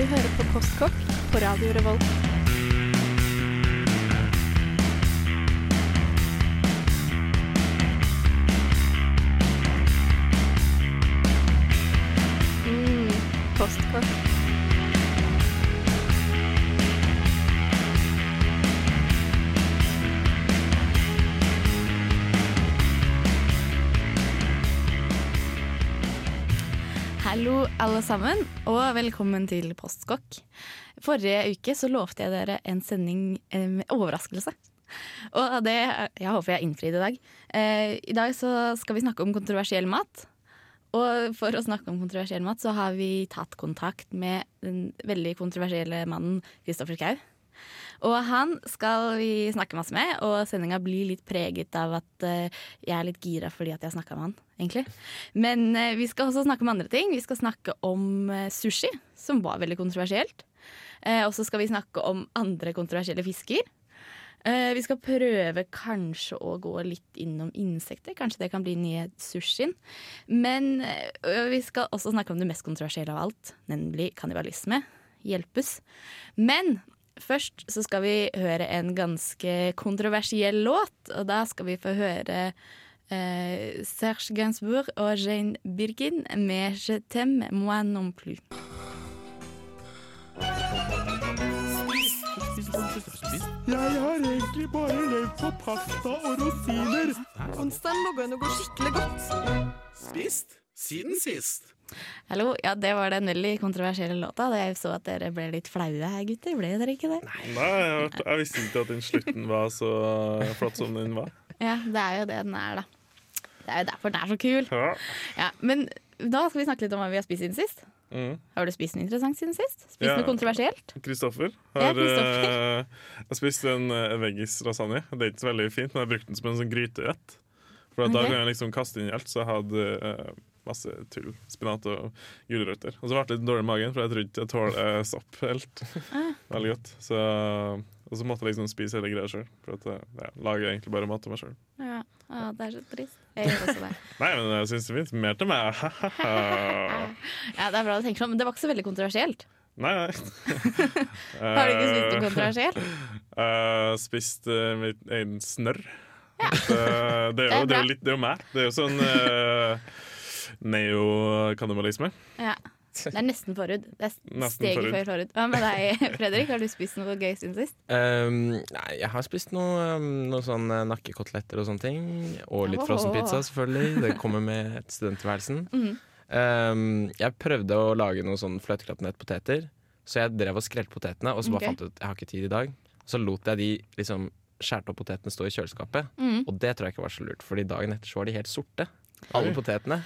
Du hører på Postkokk på Radio Revolt. Alle sammen, og velkommen til Postkokk. Forrige uke så lovte jeg dere en sending eh, med overraskelse. Og det jeg håper jeg innfridde i dag. Eh, I dag så skal vi snakke om kontroversiell mat. Og for å snakke om kontroversiell mat, så har vi tatt kontakt med den veldig kontroversielle mannen Kristoffer Schou. Og han skal vi snakke masse med, og sendinga blir litt preget av at eh, jeg er litt gira fordi at jeg snakka med han, egentlig. Men eh, vi skal også snakke om andre ting. Vi skal snakke om eh, sushi, som var veldig kontroversielt. Og så skal vi snakke om andre kontroversielle fisker. Vi skal prøve kanskje å gå litt innom insekter. Kanskje det kan bli nye sushien. Men vi skal også snakke om det mest kontroversielle av alt, nemlig kannibalisme. Hjelpes. Men først så skal vi høre en ganske kontroversiell låt, og da skal vi få høre eh, Serge Gainsbourg og Jane Birkin med Je t'aime moi non plus. Jeg har egentlig bare levd på pasta og rosiner. Onsdagen lå an å gå skikkelig godt. Spist siden sist. Hallo, ja det var den veldig kontroversielle låta. Jeg så at dere ble litt flaue her, gutter. Ble dere ikke det? Nei, jeg, jeg visste ikke at den slutten var så flott som den var. Ja, det er jo det den er, da. Det er jo derfor den er så kul. Ja. Ja, men da skal vi snakke litt om hva vi har spist siden sist. Mm. Har du spist noe interessant siden sist? Spist Ja. noe kontroversielt? Kristoffer Ja, har Kristoffer. uh, Jeg spiste en uh, veggis lasagne. Det er ikke så veldig fint, men jeg brukte den som en sånn gryterett. For at da kan jeg liksom kaste inn i alt, så jeg hadde eh, masse tull. Spinat og gulrøtter. Og så ble det litt dårlig i magen, for jeg trodde ikke jeg tåler sopp helt Ah. veldig godt. Så, og så måtte jeg liksom spise hele greia sjøl, for at jeg ja, lager egentlig bare mat til meg sjøl. Ja, det er så trist. Jeg gjør også det. Nei, men jeg syns det fint. Mer til meg. Ja, det er bra du tenker sånn, men det var ikke så veldig kontroversielt. nei, nei. Har du ikke spist noe kontroversielt? Uh, spist uh, mitt egen snørr. Det, det, er jo, det er jo litt Det er jo meg. Det er jo sånn uh, neokannibalisme. Ja. Det er nesten forhud. Det er steget forhud. før forhud. Hva med deg, Fredrik? Har du spist noe gøy siden sist? Um, nei, jeg har spist noe, um, noe sånn eh, nakkekoteletter og sånne ting. Og litt frossenpizza, selvfølgelig. Det kommer med studenttilværelsen. Mm. Um, jeg prøvde å lage noen sånn fløteklappnettpoteter, så jeg drev og skrelte potetene, og så bare okay. fant jeg ut jeg har ikke tid i dag. Så lot jeg de liksom skjærte opp potetene stå i kjøleskapet, Mm. og det tror jeg ikke var så lurt, Fordi dagen etter så var de helt sorte, alle potetene.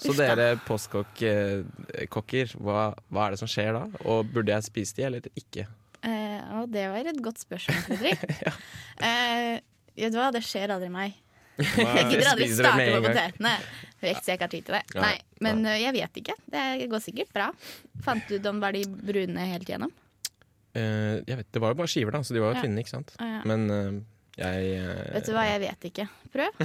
Så dere postkokk-kokker, hva, hva er det som skjer da? Og burde jeg spise de, eller ikke? Eh, og det var et godt spørsmål, Fredrik. eh, vet du hva, det skjer aldri meg. Jeg gidder aldri starte på potetene. Vekt så jeg ikke har tid til det. Ja, Nei, men eh, jeg vet ikke. Det går sikkert bra. Fant du ut om var de brune helt igjennom? Uh, jeg vet, det var jo bare skiver, da, så de var jo Ja. tynne. ikke sant? Ah, ja. Men eh, jeg uh, Vet du hva, jeg vet ikke. Prøv.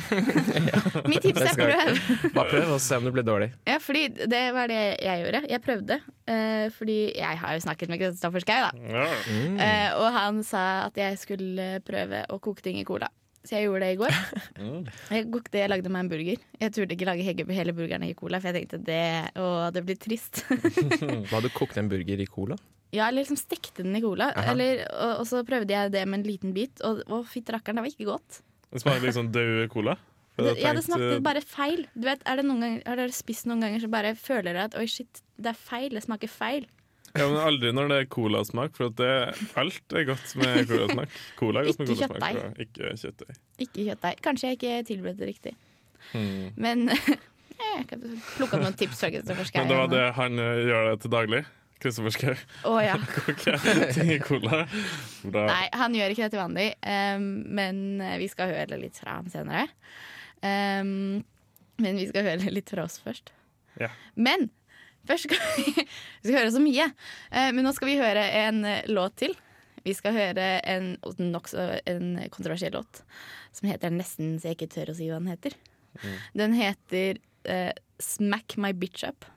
Mitt tips er prøv. Bare prøv og se om det blir dårlig. Ja, fordi det var det jeg gjorde. Jeg prøvde. Uh, fordi jeg har jo snakket med Kristoffer Schou, da. Mm. Uh, og han sa at jeg skulle prøve å koke ting i cola. Så jeg gjorde det i går. Mm. Jeg, kokte, jeg lagde meg en burger. Jeg turte ikke lage hele burgeren i cola, for jeg tenkte det, å, det blir trist. Hva hadde du kokt en burger i cola? Ja, eller liksom stekte den i cola. Eller, og, og så prøvde jeg det med en liten bit, og, og fytti rakkeren, det var ikke godt. Det smaker liksom død cola. Det, ja, det smakte bare feil. Du vet, er det noen ganger, Har dere spist noen ganger så bare føler dere at oi, shit, det er feil. Det smaker feil. Ja, men aldri når det er colasmak, for at det, alt er godt med colasmak. Cola er godt med colasmak, kjøttdeig. ikke kjøttdeig. Ikke kjøttdeig. Kanskje jeg ikke tilberedte det riktig. Hmm. Men jeg kan plukke opp noen tips. Men det var det han eh, gjør det til daglig. Kristoffer Schou. Oh, ja. Nei, han gjør ikke det til vanlig, um, men vi skal høre litt fra ham senere. Um, men vi skal høre litt fra oss først. Ja. Men først skal vi, vi skal høre så mye. Uh, men nå skal vi høre en eh, låt til. Vi skal høre en nokså en kontroversiell låt som heter nesten så jeg ikke tør å si hva den heter. Den heter uh, 'Smack My Bitch Up'.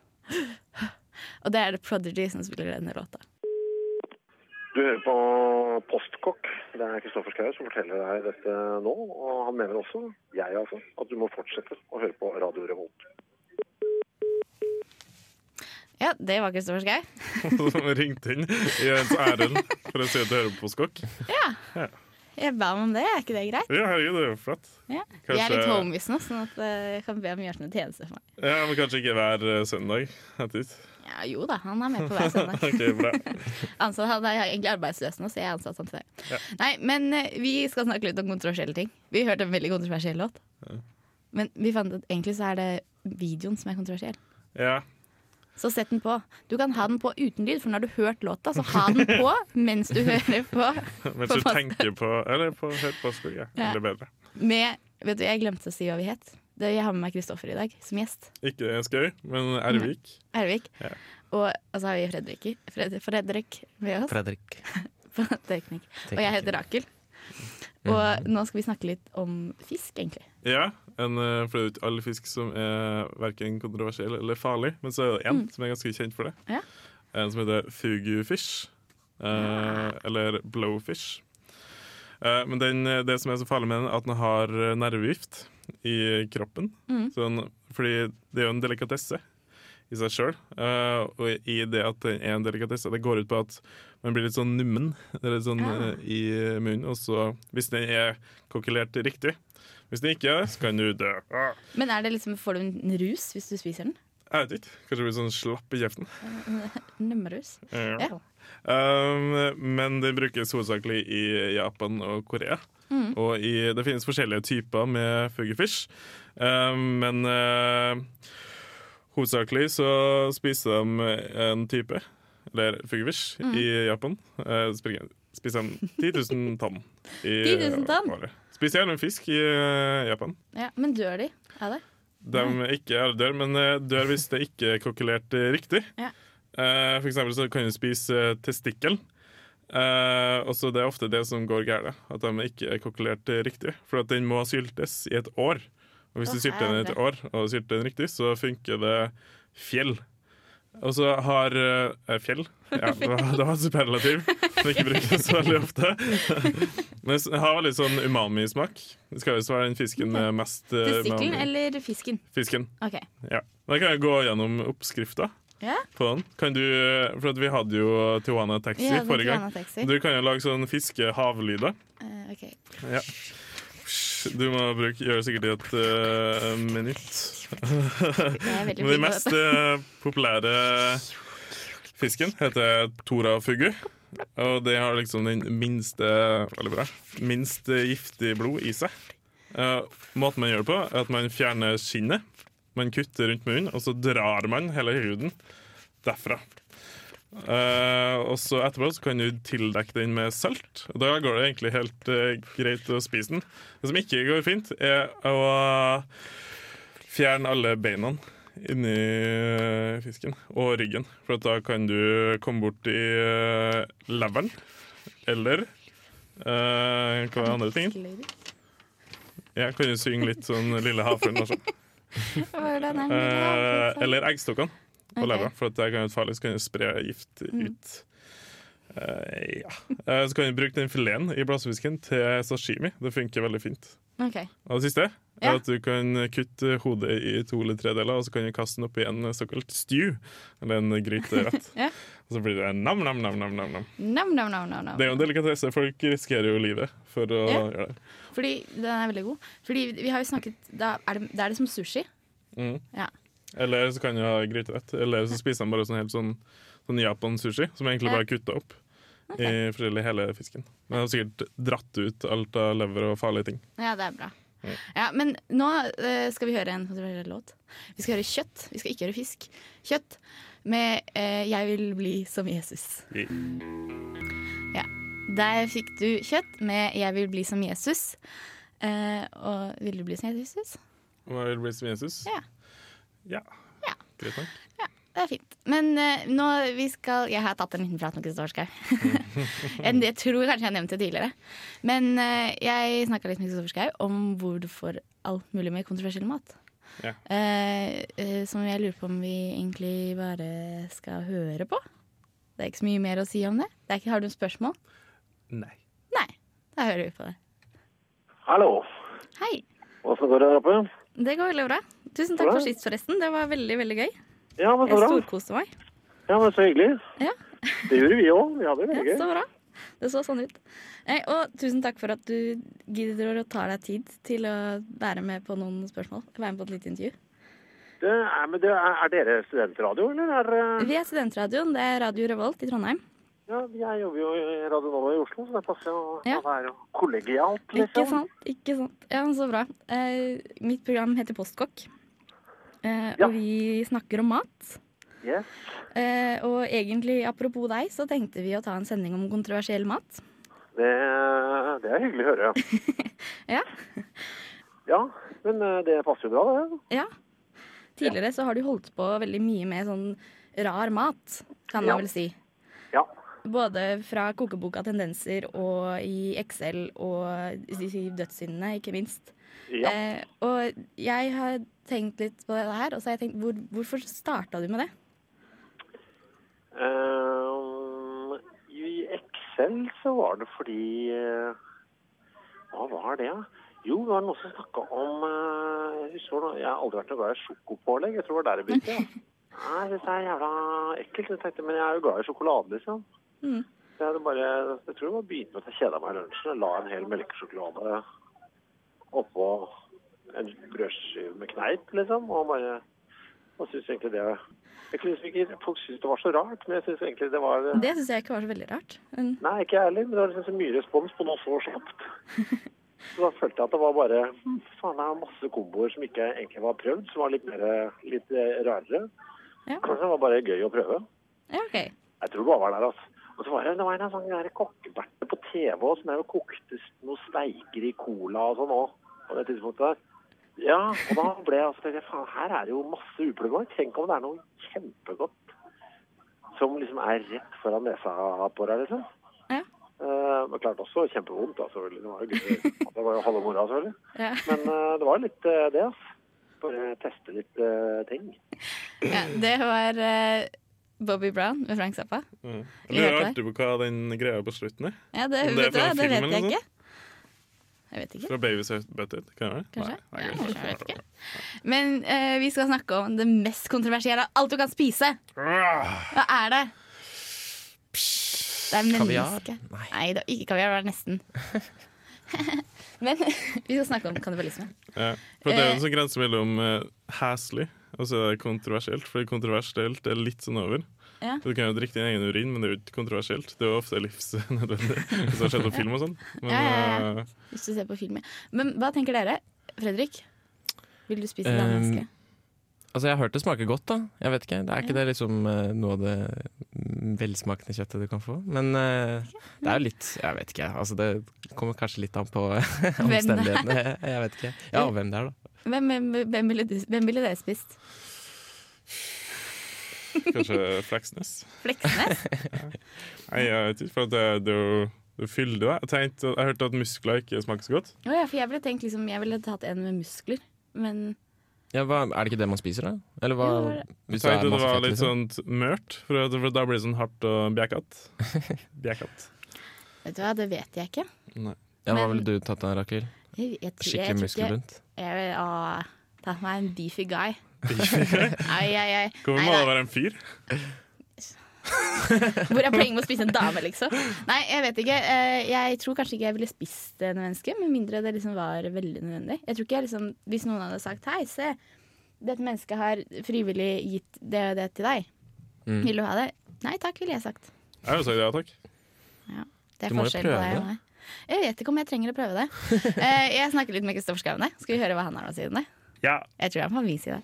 Og det er The Prodigy som spiller denne låta. Du hører på Postkokk. Det er Kristoffer Schau som forteller deg dette nå. Og han mener også, jeg altså, at du må fortsette å høre på Radio Revolt. Ja, det var Kristoffer Schau. Som ringte inn i ens ærend for å si at du hører på Postkokk. Ja. Jeg ba om det, er ikke det greit? Ja, herregud, det er jo flott. Ja. Kanskje- Jeg er litt homies nå, sånn at eh, jeg kan be om å gjøre sånne tjenester for meg. Ja, Men kanskje ikke hver eh, søndag? Etter. Ja, jo da, han er med på hver søndag. okay. Ansatt, han er egentlig arbeidsløs nå, så jeg er ansatt deg Ja. Nei, men eh, vi skal snakke litt om kontroversielle ting. Vi hørte en veldig kontroversiell låt. Men vi fant at egentlig så er det videoen som er kontroversiell. Ja. Så sett den på. Du kan ha den på uten lyd, for når du har hørt låta, så ha den på mens du hører på. Mens du På tenker på Eller på Hør Postkokk, ja. Ja. Eller bedre. Med, vet du, Jeg glemte å si hva vi het. Det, jeg har med meg Kristoffer i dag som gjest. Ikke Skøy, men Ervik. Ervik. Ja. Og, så så har vi Fredrik, Fred, Fredrik med oss Fredrik. på teknikk. Og jeg heter Rakel. Og nå skal vi snakke litt om fisk, egentlig. Ja, en, eh, for det er jo ikke all fisk som er verken kontroversiell eller farlig, men så er det én som er ganske kjent for det. Mm. Ja. En som heter fugufish, eh, eller blowfish. Eh, men den, det som er så farlig med den, er at den har eh, nervegift i kroppen. Mm. Sånn, fordi det er jo en delikatesse i seg sjøl. og i det at det er en delikatesse, det går ut på at man blir litt sånn nummen det er litt sånn, Ja. eh, i munnen. Og så, hvis den er kokkelert riktig Hvis den ikke er, så kan du dø. Ah, Men er det liksom, får du en rus hvis du spiser den? jeg vet ikke. Kanskje blir sånn slapp i kjeften. Nummerus? Ja. Ja. Um, men den brukes hovedsakelig i Japan og Korea. Mm. Og i, det finnes forskjellige typer med fugufish. Um, men uh, hovedsakelig så spiser de en type, eller fugufish, Mm. i Japan. Uh, spiser de 10 000 tonn i 10 000 tonn? året. Spiser gjerne fisk i uh, Japan. Ja, men dør de av det? De ikke er dør, men eh, dør hvis det ikke er kokkelert eh, riktig. Ja. Eh, for eksempel så kan du spise eh, testikkel. Eh, og så Det er ofte det som går galt, at de ikke er kokkelert eh, riktig. For at den må syltes i et år. Og hvis du sylter den i et år, og sylter den riktig, så funker det fjell. Og så har eh, Fjell? Ja, det var, det var superlativ som ikke brukes så veldig ofte. Men det har veldig sånn umami-smak. Det skal visst være den fisken med mest eh, Testikkelen umami. eller fisken? Fisken. OK. Ja. Da kan jeg gå gjennom oppskrifta Ja, på den. Kan du, for vi hadde jo Tijuana Taxi forrige gang. taxi. Du kan jo lage sånn fiske-havlyder. Eh, ok. Ja. Du må bruke, gjøre sikkert i et uh, minutt. Men den mest uh, populære fisken heter torafugu. Og det har liksom den minste Veldig bra. Minst giftig blod i seg. Uh, måten man gjør det på, er at man fjerner skinnet. Man kutter rundt munnen, og så drar man hele huden derfra. Uh, og så etterpå så kan du tildekke den med salt. Og da går det egentlig helt uh, greit å spise den. Det som ikke går fint, er å fjerne alle beina inni uh, fisken, og ryggen. For at da kan du komme bort i uh, leveren, eller uh, hva er andre ting? Ja, kan du synge litt sånn Lille havfruen Eh, eller eggstokkene på okay. levra, for det kan være farlig, så kan du spre gift ut. Eh, ja. Eh, så kan du bruke den fileten i blåsefisken til sashimi. Det funker veldig fint. Ok. Og det siste Ja. er at du kan kutte hodet i to eller tre deler, og så kan du kaste den oppi en såkalt stew, eller en gryterett. Ja. Og så blir det nam-nam-nam-nam. Nam, nam, nam, nam, nam. Det er jo en delikatesse. Folk risikerer jo livet for å Ja. gjøre det. Fordi den er veldig god. Fordi vi har jo snakket Da er det, da er det som sushi. Mm. Ja. Eller så kan du ha gryterett. Eller så spiser man bare sånn helt sånn, sånn Japan-sushi, som egentlig bare er kutta opp i forskjellig hele fisken. Men jeg har sikkert dratt ut alt av lever og farlige ting. Ja, det er bra. Ja. Ja, men nå eh, skal vi høre en låt. Vi skal høre kjøtt. Vi skal ikke høre fisk. Kjøtt med eh, 'Jeg vil bli som Jesus'. Yeah. Ja. Der fikk du kjøtt med 'Jeg vil bli som Jesus'. Eh, og vil du bli som Jesus? Hva vil bli som Jesus? Ja. Ja. Ja. Greit nok. Det er fint. Men uh, nå vi skal Jeg har tatt en liten prat med Kristoffer Schau. Det tror jeg kanskje jeg nevnte tidligere. Men uh, jeg snakka litt med Kristoffer Schau om hvor du får alt mulig med kontroversiell mat. Ja. Uh, eh, som jeg lurer på om vi egentlig bare skal høre på. Det er ikke så mye mer å si om det. det er ikke, har du spørsmål? Nei. Nei. Da hører vi på det. Hallo. Hei. Åssen går det der oppe? Det går veldig bra. Tusen takk for sist, forresten. Det var veldig, veldig gøy. Ja, men så Jeg bra. storkoste meg. Ja, men så hyggelig. Ja. Det gjorde vi òg. Vi hadde det Ja, så bra. Det så sånn ut. Nei, og tusen takk for at du gidder å ta deg tid til å være med på noen spørsmål. Være med på et lite intervju. Det er, men det er, er dere studentradio, eller er dere Vi er Studentradioen. Det er Radio Revolt i Trondheim. Ja, jeg jobber jo i Radio Nova i Oslo, så det passer jo. Ja. Jo kollegialt, Ikke liksom. sant? ikke sant. Ja, men Så bra. Eh, mitt program heter Postkokk. Eh, Ja. Og vi snakker om mat. Yes. Eh, og egentlig, apropos deg, så tenkte vi å ta en sending om kontroversiell mat. Det, det er hyggelig å høre. Ja. Ja, men eh, det passer jo bra, det. Ja. Tidligere så har du holdt på veldig mye med sånn rar mat, kan man Ja. vel si. Ja. Både fra kokeboka Tendenser og i Excel og i i Dødssyndene, ikke minst. Ja. Eh, og jeg har tenkt litt på det her, og så har jeg tenkt hvor, hvorfor starta du med det? Uh, I Excel så var det fordi uh, Hva var det, da? Jo, det var noen som snakka om uh, Jeg husker jeg har aldri vært noe glad i sjokopålegg. Jeg tror det var der det begynte. Ja. Nei, det er jævla ekkelt. Jeg tenkte, men jeg er jo glad i sjokolade, liksom. Mm. Så jeg, bare, jeg tror det var begynte med at jeg kjeda meg i lunsjen og la en hel melkesjokolade oppå en brødskive med kneip, liksom. Og bare og syns egentlig det jeg synes ikke Folk syntes det var så rart, men jeg syns egentlig det var Det syns jeg ikke var så veldig rart. Men, Nei, ikke jeg heller, men det var liksom så mye respons på noe så kjapt. Så da følte jeg at det var bare hm, Faen, det er masse komboer som ikke egentlig var prøvd, som var litt mer litt rarere. Ja. Kanskje det var bare gøy å prøve. ja, OK. Jeg tror det bare var der, altså. Og så var det, det var en der kokkeberte på TV også, som kokte noen steiker i cola og sånn òg, på det tidspunktet der. Ja, og da ble jeg altså faen, her er det jo masse uplugga. Tenk om det er noe kjempegodt som liksom er rett foran nesa på deg, liksom. Ja. Eh, men klart også kjempevondt, altså. Det var jo gøy. Det var jo halve moroa, selvfølgelig. Ja. Men uh, det var litt uh, det, altså. Bare teste litt ting. Ja, det var Bobby Brown med Frank Zappa. Mm. Lurer alltid på hva den greia på slutten er. Ja, det, det er det vet jeg ikke. Jeg vet ikke. Fra Babies Butted? Kan? Kanskje? Nei, Ja, kanskje, jeg vet ikke. Men uh, vi skal snakke om det mest kontroversielle av alt du kan spise. Hva er det? Det er menneske. Nei. Nei, det er ikke kaviar. Det er nesten. Men vi skal snakke om kannibalisme. Ja. For det er jo Eh. en sånn grense mellom uh, heslig og så er det kontroversielt. For kontroversielt er litt sånn over. Ja. Du kan jo drikke din egen urin, men det er jo ikke kontroversielt. Det er jo ofte livsnødvendig hvis det har skjedd på film og sånn. Men Ja, ja, ja. eh, Hvis du ser på film. ja. Men hva tenker dere? Fredrik? Vil du spise det Um, mennesket? Altså, jeg har hørt det smaker godt, da. Jeg vet ikke. Det er ikke det liksom eh, noe av det velsmakende kjøttet du kan få. Men uh, det er jo litt Jeg vet ikke. Altså, det kommer kanskje litt an på det omstendighetene. Jeg vet ikke. Ja, og hvem det er, da. Hvem, hvem, hvem, ville, du, hvem ville dere spist? kanskje Fleksnes. Fleksnes? Nei, jeg vet ikke, for det, det er jo det fyller deg. Jeg, tenkte, jeg hørte at muskler ikke smaker så godt. Oh, ja, for jeg ville tenkt liksom Jeg ville tatt en med muskler. Men Ja, hva, er det ikke det man spiser, da? Eller hva Jo, Jeg tenkte det er det var fett, litt liksom? sånn mørt, for, for da blir det sånn hardt og bjekkat. Bjekkat. vet du hva, det vet jeg ikke. Nei. Ja, hva men- ville du tatt da, Rakel? Jeg, Skikkelig muskelbunt? Jeg ha tatt meg en beefy guy. Ai, ai, ai. Må det være en fyr? Hvor er poenget med å spise en dame, liksom? Nei, jeg vet ikke. Eh, Jeg tror kanskje ikke jeg ville spist en menneske, med mindre det liksom var veldig nødvendig. Jeg tror ikke jeg liksom Hvis noen hadde sagt hei, se, dette mennesket har frivillig gitt det og det til deg. Mm. Vil du ha det? Nei takk, ville jeg sagt. Jeg jo sagt ja takk. Det er Du må jo prøve det. Jeg vet ikke om jeg trenger å prøve det. Eh, Jeg snakker litt med Kristoffer Skaune. Skal vi høre hva han har å si om det? Ja. Jeg tror han får vise det.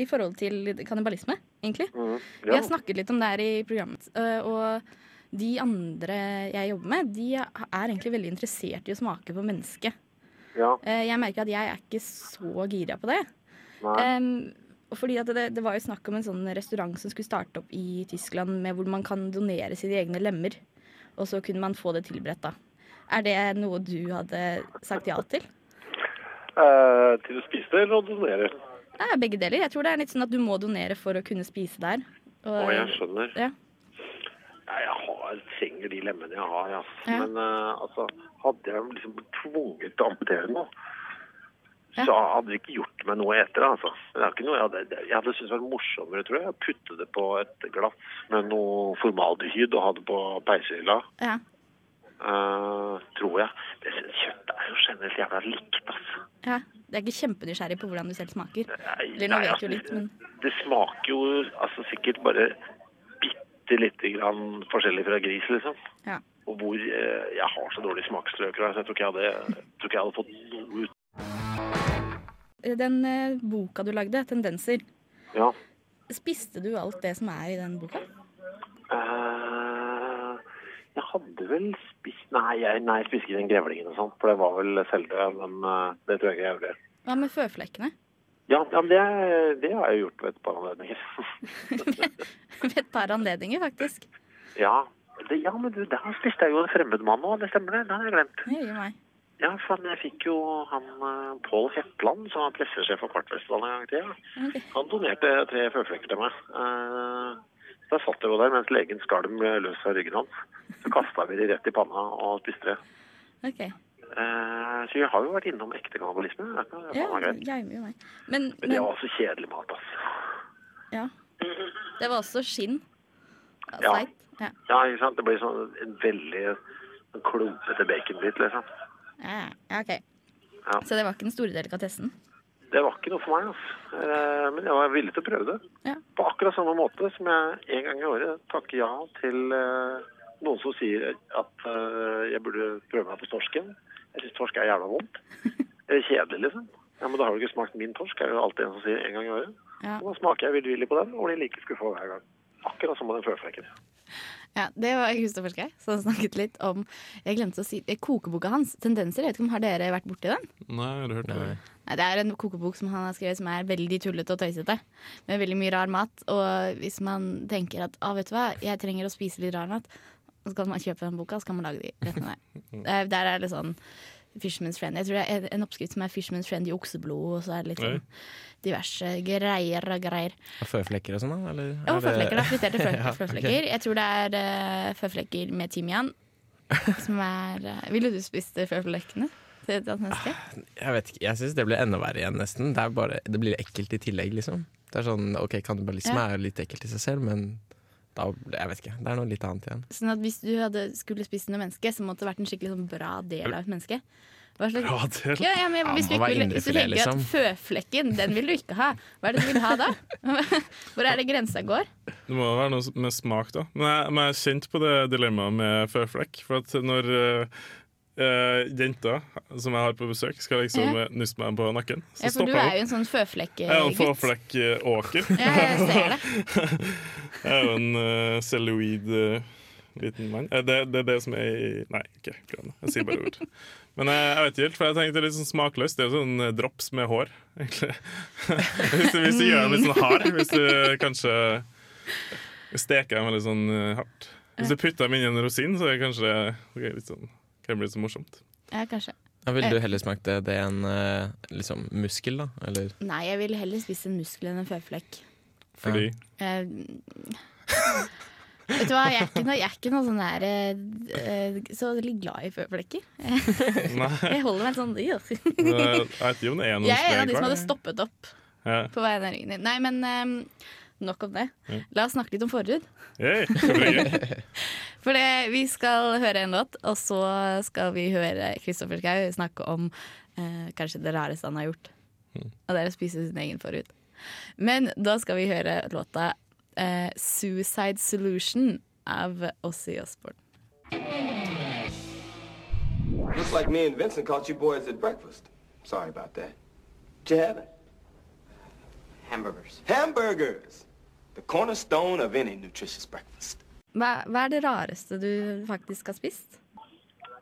I forhold til kannibalisme, egentlig. Mm. Vi har snakket litt om det her i programmet. øh, Og de andre jeg jobber med, de er egentlig veldig interessert i å smake på mennesket. ja. Eh, Jeg merker at jeg er ikke så gira på det. Um, fordi at det, det var jo snakk om en sånn restaurant som skulle starte opp i Tyskland, med hvor man kan donere sine egne lemmer. Og så kunne man få det tilberedt, da. Er det noe du hadde sagt ja til? Eh, til å spise det eller å donere? Ja, begge deler. Jeg tror det er litt sånn at du må donere for å kunne spise der. Å, jeg skjønner. Ja. Jeg har, trenger de lemmene jeg har, ja. Ja. Men uh, altså, hadde jeg liksom blitt tvunget til å amputere noe, Ja. så hadde det ikke gjort meg noe etter altså. Det er ikke noe jeg hadde, jeg hadde syntes det var morsommere, tror jeg, å putte det på et glass med noe formaldehyd og ha det på peisehylla. Ja. Uh, tror jeg. Det synes kjøttet er jo generelt jævla likt, altså. ja. det er ikke kjempenysgjerrig på hvordan du selv smaker. Nei, Eller nei, altså, litt, men Det smaker jo altså sikkert bare bitte lite grann forskjellig fra gris, liksom. Ja. Og hvor eh, jeg har så dårlig smaksløker, så jeg tror ikke jeg hadde, tror ikke jeg hadde fått noe ut. Den eh, boka du lagde, 'Tendenser', Ja. spiste du alt det som er i den boka? Uh, jeg hadde vel spist Nei, jeg, nei, jeg spiste ikke den grevlingen og sånn, for det var vel selve men uh, det tror jeg ikke jeg gjorde. Hva med føflekkene? Ja, ja men det, det har jeg gjort ved et par anledninger. Ved et par anledninger, faktisk. ja, det, ja, men du, der spiste jeg jo en fremmed mann òg, det stemmer det. Det har jeg glemt. Det gjør meg. Ja, for jeg fikk jo han eh, Pål Hetland, som var pressesjef for Kvartfestivalen en gang i tida. Han donerte tre føflekker til meg. Da Så jeg satt jeg jo der mens legen skalm løs av ryggen hans. Så kasta vi de rett i panna og spiste det. Ok. Eh, Så jeg har jo vært innom ekte kannibalisme. Det Ja, jeg gjør. Men, Men det var også kjedelig mat, altså. ja. Det var også skinn. Ja. Ja. Ja, ikke sant. Det blir sånn en veldig sånn klumpete baconbit, liksom. Ja, ja, ok. Ja. Så det var ikke den store delikatessen? Det var ikke noe for meg, altså. Eh, Men jeg var villig til å prøve det. Ja. På akkurat samme måte som jeg en gang i året takker ja til eh, noen som sier at eh, jeg burde prøve meg på torsken. Jeg syns torsk er jævla vondt. Det er kjedelig, liksom. Ja, Men da har du ikke smakt min torsk, er jo alltid en som sier en gang i året. Ja. Og da smaker jeg villig på den, og blir like skuffa hver gang. Akkurat som med den føflekken. Ja, Det var Kristoffer Schei som snakket litt om Jeg glemte å si eh, kokeboka hans, 'Tendenser'. Jeg vet ikke om Har dere vært borti den? Nei, har du hørt det? Nei. Nei, Det er en kokebok som han har skrevet som er veldig tullete og tøysete. Med veldig mye rar mat. Og hvis man tenker at ah, vet du hva, jeg trenger å spise litt rar mat, så kan man kjøpe den boka, så kan man lage de rettene der. Der- Der er det sånn Fisherman's Friend. Jeg tror det er en oppskrift som er Fishman's Friend i okseblod, og så er det litt sånn diverse greier og greier. Og Føflekker og sånn, da? Eller Ja, er føflekker. da, Friterte fø Ja, ok. føflekker. Jeg tror det er uh, føflekker med timian. Som er uh, Ville du spist føflekkene til et menneske? Jeg vet ikke, jeg syns det blir enda verre igjen, nesten. Det, er bare, det blir ekkelt i tillegg, liksom. Det er sånn, ok, Kannibalisme Ja. er litt ekkelt i seg selv, men da, jeg vet ikke, det er noe litt annet igjen. Sånn at Hvis du hadde skulle spist noe menneske, så måtte det vært en skikkelig sånn bra del av et menneske. Hva slags- Bra del. Ja, ja, men Ja, hvis, du vil, hvis du tenker liksom. at føflekken, den vil du ikke ha, hva er det du vil ha da? Hvor er det grensa går? Det må være noe med smak, da. Men jeg, men jeg er kjent på det dilemmaet med føflekk. For at når uh, jenta som jeg har på besøk, skal liksom Ja. uh, nusse meg på nakken, så Ja, for du er jo en sånn Jeg er en fåflekkåker. Ja, jeg ser det. Jeg er jo en uh, celluloid uh, liten mann. Uh, Det, det er det som er i Nei, ikke glem det. Jeg sier bare ord. Men jeg, vet ikke helt, for jeg tenkte litt sånn smakløst. Det er jo sånn uh, drops med hår, egentlig. hvis, du, hvis du gjør den litt sånn hard, hvis du kanskje steker den veldig sånn uh, hardt. Hvis du putter dem inn i en rosin, så er det kanskje okay, litt sånn, kan bli så morsomt. Ja, kanskje. Ja, Ville du heller smakt det, det enn eh, liksom muskel, da? Eller Nei, jeg ville heller spist en muskel enn en føflekk. Fordi Eh, vet du hva, jeg er ikke noe, jeg er ikke noe sånn der eh, Så veldig glad i føflekker. Jeg holder meg sånn jeg vet ikke om det er noen Jeg er en av de som hadde stoppet opp Ja. på vei ned ryggen din. Nei, men eh, nok om det. La oss snakke litt om forhud. Hey. For det, vi skal høre en låt, og så skal vi høre Kristoffer Schau snakke om eh, kanskje det rareste han har gjort. Og det er å spise sin egen forhud. Men da skal vi høre låta eh, 'Suicide Solution' av Ossie Osborne. Looks like me and Vincent caught you boys at breakfast. Sorry about that. Did you have it? Hamburgers. Hamburgers! The cornerstone of any nutritious breakfast. Hva, hva er det rareste du faktisk har spist?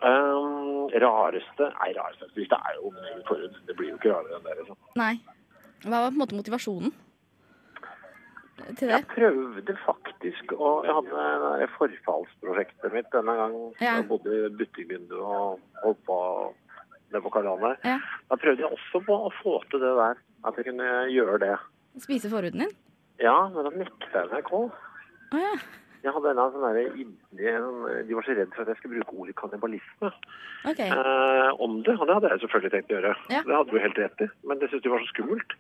Um, rareste Nei, rareste jeg spist. Det er jo min egen forhud. Det blir jo ikke rarere enn det. Liksom. Nei. Hva var på en måte motivasjonen til det? Jeg prøvde faktisk å Jeg hadde det forfallsprosjektet mitt denne gang. Ja. Jeg bodde i butikkvinduet og holdt på nede på Karl Johan. Ja. Da prøvde jeg også på å få til det der. At jeg kunne gjøre det. Spise forhuden din? Ja, men da nekta NRK. Å ja. Jeg hadde en sånn derre sånn- De var så redd for at jeg skulle bruke ordet kannibalisme okay. eh, om det. Og det hadde jeg selvfølgelig tenkt å gjøre. Ja. Det hadde du helt rett i. Men det syntes de var så skummelt.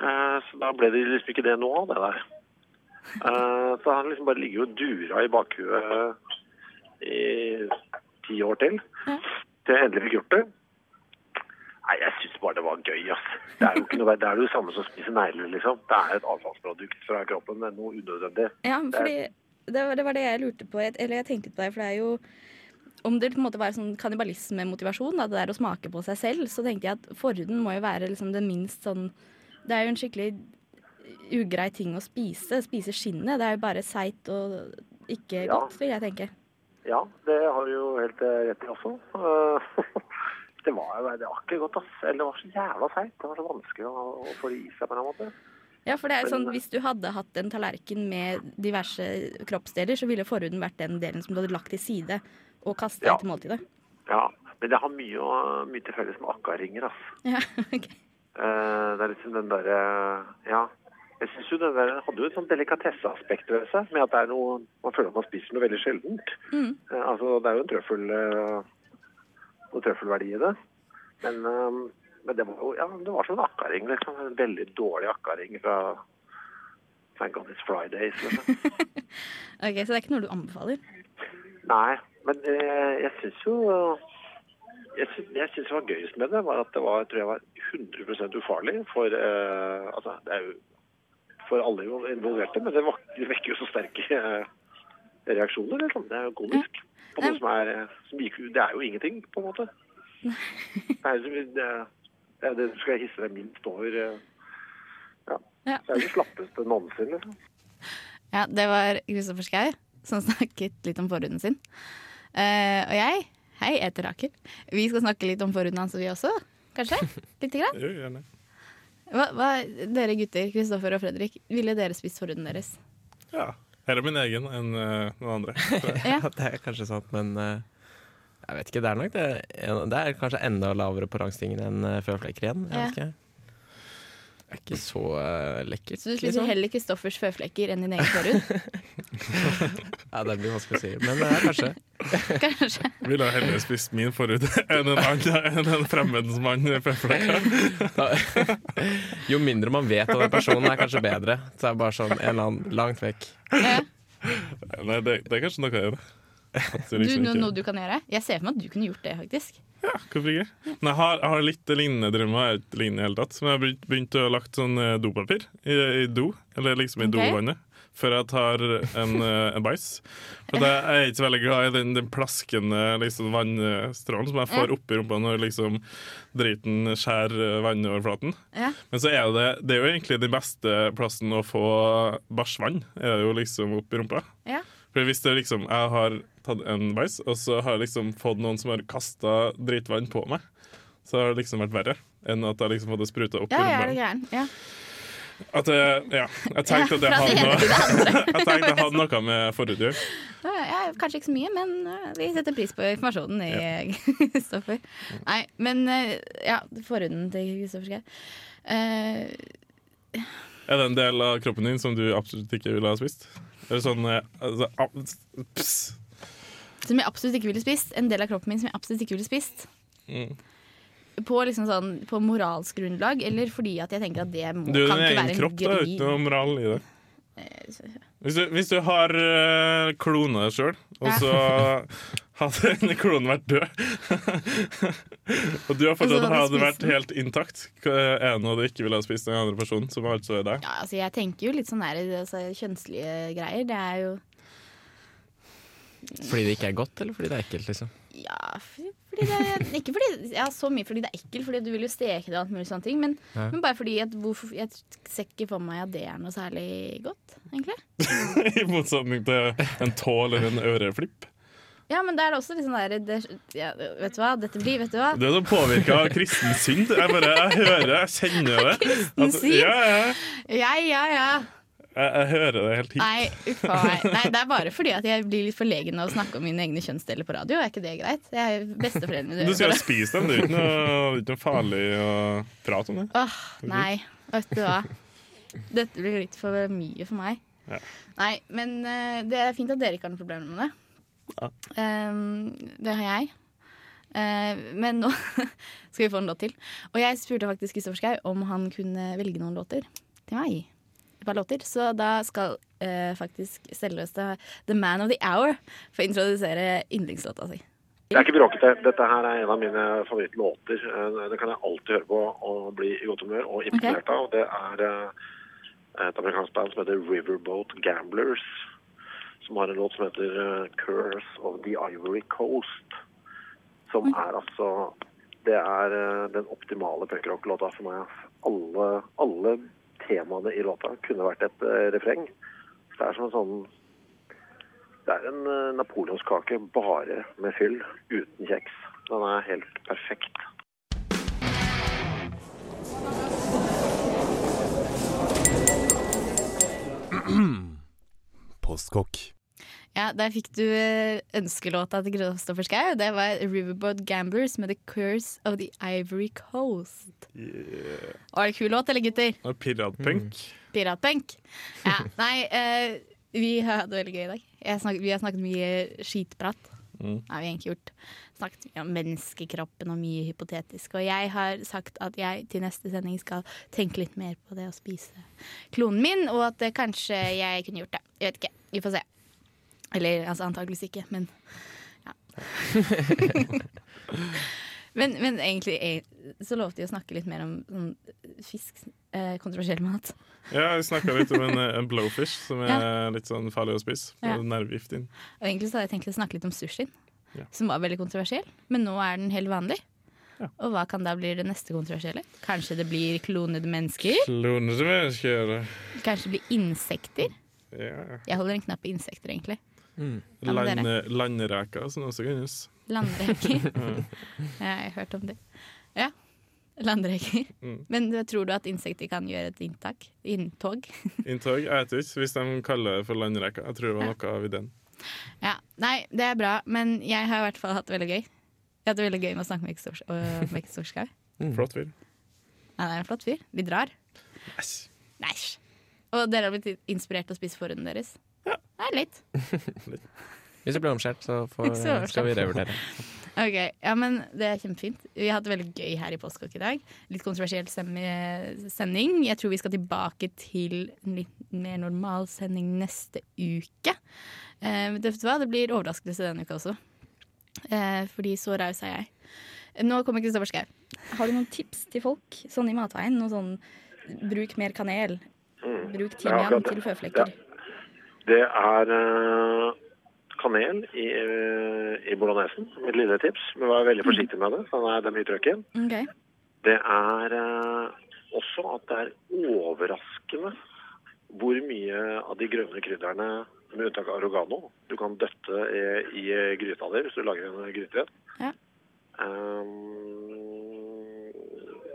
Eh, så da ble det liksom ikke det nå det der. Eh, så han liksom bare ligger og dura i bakhuet i ti år til. Ja. Til jeg endelig fikk gjort det. Nei, jeg syns bare det var gøy, ass. Det er jo ikke noe, det er jo det samme som å spise negler, liksom. Det er et avfallsprodukt fra kroppen, men noe unødvendig. Ja, fordi det var, det var det jeg lurte på. Eller jeg tenkte på det, for det er jo Om det på en måte var sånn kannibalismemotivasjon, det der å smake på seg selv, så tenkte jeg at forhuden må jo være liksom det minst sånn Det er jo en skikkelig ugrei ting å spise. Spise skinnet. Det er jo bare seigt og ikke Ja. godt, vil jeg tenke. Ja, det har du jo helt eh, rett i også. Det, var, det var ikke godt, ass. Eller det var så jævla seigt. Det var så vanskelig å, å få det i seg på en måte. Ja, for det er sånn, Hvis du hadde hatt en tallerken med diverse kroppsdeler, så ville forhuden vært den delen som du hadde lagt til side og kasta Ja. etter måltidet. Ja, men det har mye, mye til felles med akkaringer, ass. Ja, ok. Eh, det er liksom den derre Ja. Jeg synes jo den der hadde jo et sånt delikatesseaspekt ved seg, med at det er noe Man føler at man spiser noe veldig sjeldent. Mm. Eh, altså, det er jo en trøffel eh, noe trøffelverdi i det. Men, eh, men det var jo ja, det var sånn akkaring, liksom. En veldig dårlig akkaring fra Thank God It's Fridays. Liksom. ok, Så det er ikke noe du anbefaler? Nei, men eh, jeg syns jo jeg syns, det var gøyest med det, var at det var, jeg tror jeg var 100 ufarlig for eh, Altså, det er jo for alle involverte, men det, var, det vekker jo så sterke eh, reaksjoner, liksom. Det er jo komisk. På noe som er som gikk, Det er jo ingenting, på en måte. Det er det, det er det du skal hisse deg minst over. eh, Ja. Ja. Det er det slappeste noensinne, liksom. Ja, det var Kristoffer Schau som snakket litt om forhuden sin. Uh, og jeg, hei, heter Rakel. Vi skal snakke litt om forhuden hans, vi også. Kanskje? Lite grann. Jo, gjerne. Hva, hva, dere gutter, Kristoffer og Fredrik, ville dere spist forhuden deres? Ja. Heller min egen enn uh, noen andre. Ja. Ja, det er kanskje sant, men eh, jeg vet ikke. Det er nok det. Det er kanskje enda lavere på rangstingen enn uh, føflekker igjen. Jeg vet ikke. Det er ikke så eh, lekkert, Så du spiser heller Kristoffers føflekker enn din egen forhud? Ja, det blir vanskelig å si, men uh, kanskje. Kanskje. Ville heller spist min forhud enn en annen en fremmeds mann føflekker. Jo mindre man vet om den personen, er kanskje bedre. Så er det bare sånn en eller annen langt vekk. Ja. Nei, det, det er kanskje noe i det. Du, liksom no, noe du kan gjøre? Jeg ser for meg at du kunne gjort det, faktisk. Ja, hvorfor ikke? Men jeg har, jeg har litt lignende drømmer. Lignende hele tatt. Men jeg har begynt, å lagt sånn eh, dopapir i, i do, eller liksom i okay. dovannet, før jeg tar en, eh, en bæsj. For det, jeg er ikke så veldig glad i den, den plaskende liksom, vannstrålen som jeg får oppi rumpa når liksom driten skjærer eh, vannoverflaten. Ja. Men så er det, det er jo egentlig den beste plassen å få bæsjvann, er det jo liksom oppi rumpa. Ja. For hvis det liksom, jeg har tatt en bæsj, og så har jeg liksom fått noen som har kasta dritvann på meg, så har det liksom vært verre enn at jeg liksom hadde spruta opp Ja, i jeg rumpa. gæren. Ja. At jeg, ja, jeg tenkte at Ja, det hadde noe. Jeg tenkte det hadde noe med forhud å gjøre. Ja, ja, kanskje ikke så mye, men øh, vi setter pris på informasjonen i Kristoffer. Nei, men øh, ja, forhuden til Kristoffer Schau. Uh, Er det en del av kroppen din som du absolutt ikke ville ha spist? Eller sånn eh, altså, pss. som jeg absolutt ikke ville spist. En del av kroppen min som jeg absolutt ikke ville spist. Mm. På, liksom sånn, på moralsk grunnlag, eller fordi at jeg tenker at det må, Du kan din ikke være egen en kropp, da. Det er da, uten noe moral i det. Eh, Hvis du, hvis du har uh, klona deg sjøl, og Ja. så hadde denne klonen vært død Og du har fortsatt hadde hadde vært helt intakt, En og du ikke ville ha spist den andre personen, som altså er deg? Ja, altså jeg tenker jo litt sånn der, altså, kjønnslige greier. Det er jo Fordi det ikke er godt, eller fordi det er ekkelt, liksom? Ja, f- fordi det, ikke fordi, ja, så mye fordi det er ekkelt, fordi du vil jo steke det og alt mulig sånne ting. Men, Ja. men bare fordi at hvorfor, jeg ser ikke for meg at det er noe særlig godt, egentlig. I motsetning til en tå eller en øreflipp. Ja, men da er det også litt sånn der det, ja, Vet du hva, dette blir, vet du hva. Det er så påvirka av kristen synd. Jeg bare, jeg hører, jeg kjenner det. Kristen synd? ja, ja. Ja, ja, ja. Jeg, jeg hører det helt hit. Nei, uffa, nei. Nei, det er bare fordi at jeg blir litt forlegen av å snakke om mine egne kjønnsdeler på radio. Er ikke det greit? Jeg er besteforeldrene Du skal jo mine. spise dem, det er ikke noe, ikke noe farlig å prate om det. Åh, nei, vet du hva. Dette blir litt for mye for meg. Nei, men eh, det er fint at dere ikke har noen problemer med det. Ja. Um, det har jeg. Uh, men nå skal vi få en låt til. Og jeg spurte faktisk Kristoffer Schau om han kunne velge noen låter til meg. Et par låter. Så da skal eh, faktisk selveste The Man of the Hour få introdusere yndlingslåta si. Det er ikke bråkete. Dette her er en av mine favorittlåter. Eh, Det kan jeg alltid høre på og bli i godt humør og imponert av. Det er eh, et amerikansk band som heter Riverboat Gamblers. Som har en låt som heter eh, 'Curse of the Ivory Coast'. Som er altså Det er den optimale punkrock-låta for meg. Alle, alle temaene i låta kunne vært et eh, refreng. Det er som en sånn det er en eh, napoleonskake bare med fyll, uten kjeks. Den er helt perfekt. Postkokk. Ja, Der fikk du eh, ønskelåta til Kristoffer Schou. Det var Riverboat Gamblers med The Curse of the Ivory Coast. Yeah. Var det kul låt, eller gutter? Piratpunk. Piratpunk. Ja, nei, uh, vi har hatt det veldig gøy i dag. Snak, vi har snakket mye skitprat. Mm. Har vi egentlig gjort. Snakket mye om menneskekroppen og mye hypotetisk. Og jeg har sagt at jeg til neste sending skal tenke litt mer på det å spise klonen min, og at kanskje jeg kunne gjort det. Jeg vet ikke. Vi får se. Eller altså antakeligvis ikke, men ja. men, men egentlig eh, så lovte de å snakke litt mer om sånn fisk, eh, kontroversiell mat. Ja, jeg snakka litt om en, en blowfish, som er litt sånn farlig å spise. Ja. Ja. Nervegift inn. Og egentlig så hadde jeg tenkt å snakke litt om sushien, Ja. som var veldig kontroversiell. Men nå er den helt vanlig. Ja. Og hva kan da bli det neste kontroversielle? Kanskje det blir klonede mennesker? Klonede mennesker. Kanskje det blir insekter? Ja. Jeg holder en knapp på insekter, egentlig. Mm. Lande, landereker, som også kalles. Landreker. jeg har hørt om det. Ja. Landreker. Mm. Men tror du at insekter kan gjøre et inntak? Inntog? Inntog jeg vet ikke, hvis de kaller det for landereker. Jeg tror det var noe av ideen. Ja. Nei, det er bra, men jeg har i hvert fall hatt det veldig gøy. Jeg har hatt det veldig gøy med å snakke med Kristoffer Schau. Mm. Flott fyr. Han er en flott fyr. Vi drar. Næsj. Og dere har blitt inspirert til å spise forhuden deres? Ja. Nei, litt. Hvis det blir omskjært, så får, Så skal vi revurdere. Ok, ja, men Det er kjempefint. Vi har hatt det veldig gøy her i Postkokk i dag. Litt kontroversiell sending. Jeg tror vi skal tilbake til en litt mer normal sending neste uke. Eh, det, vet du hva? Det blir overraskelse denne uka også. Eh, fordi så raus er jeg. Nå kommer Kristoffer Schau. Har du noen tips til folk sånn i matveien? Noe sånn bruk mer kanel. Mm. Bruk timian til føflekker. Det er eh, kanel i, i bolognesen, mitt lille tips. Men vær veldig forsiktig med det, for det er mye trøkk i. okay. Det er eh, også at det er overraskende hvor mye av de grønne krydderne, med unntak av oregano, du kan døtte i, i gryta di hvis du lager en gryterett. Ja. Um,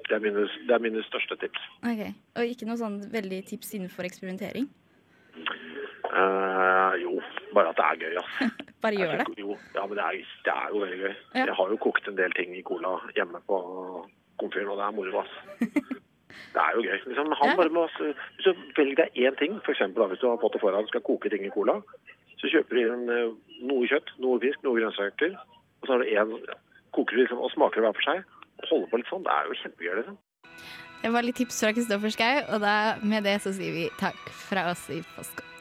det, er mine, det er mine største tips. Ok, Og ikke noe sånn veldig tips innenfor eksperimentering? Eh, jo, bare at det er gøy, ass. Bare gjør det. Jo, ja, men det er, det er jo veldig gøy. Ja. Jeg har jo kokt en del ting i cola hjemme på komfyren, og det er moro, ass. Det er jo gøy. Liksom, han Ja. bare må, hvis du velger deg én ting, f.eks. hvis du har fått det foran skal koke ting i cola, så kjøper du inn eh, noe kjøtt, noe fisk, noe grønnsaker, og så har du en, koker du liksom, og smaker det hver for seg. Og holder på litt sånn. Det er jo kjempegøy, liksom. Det var litt tips fra Kristoffer Schau, og da, med det så sier vi takk fra oss i Postkokk.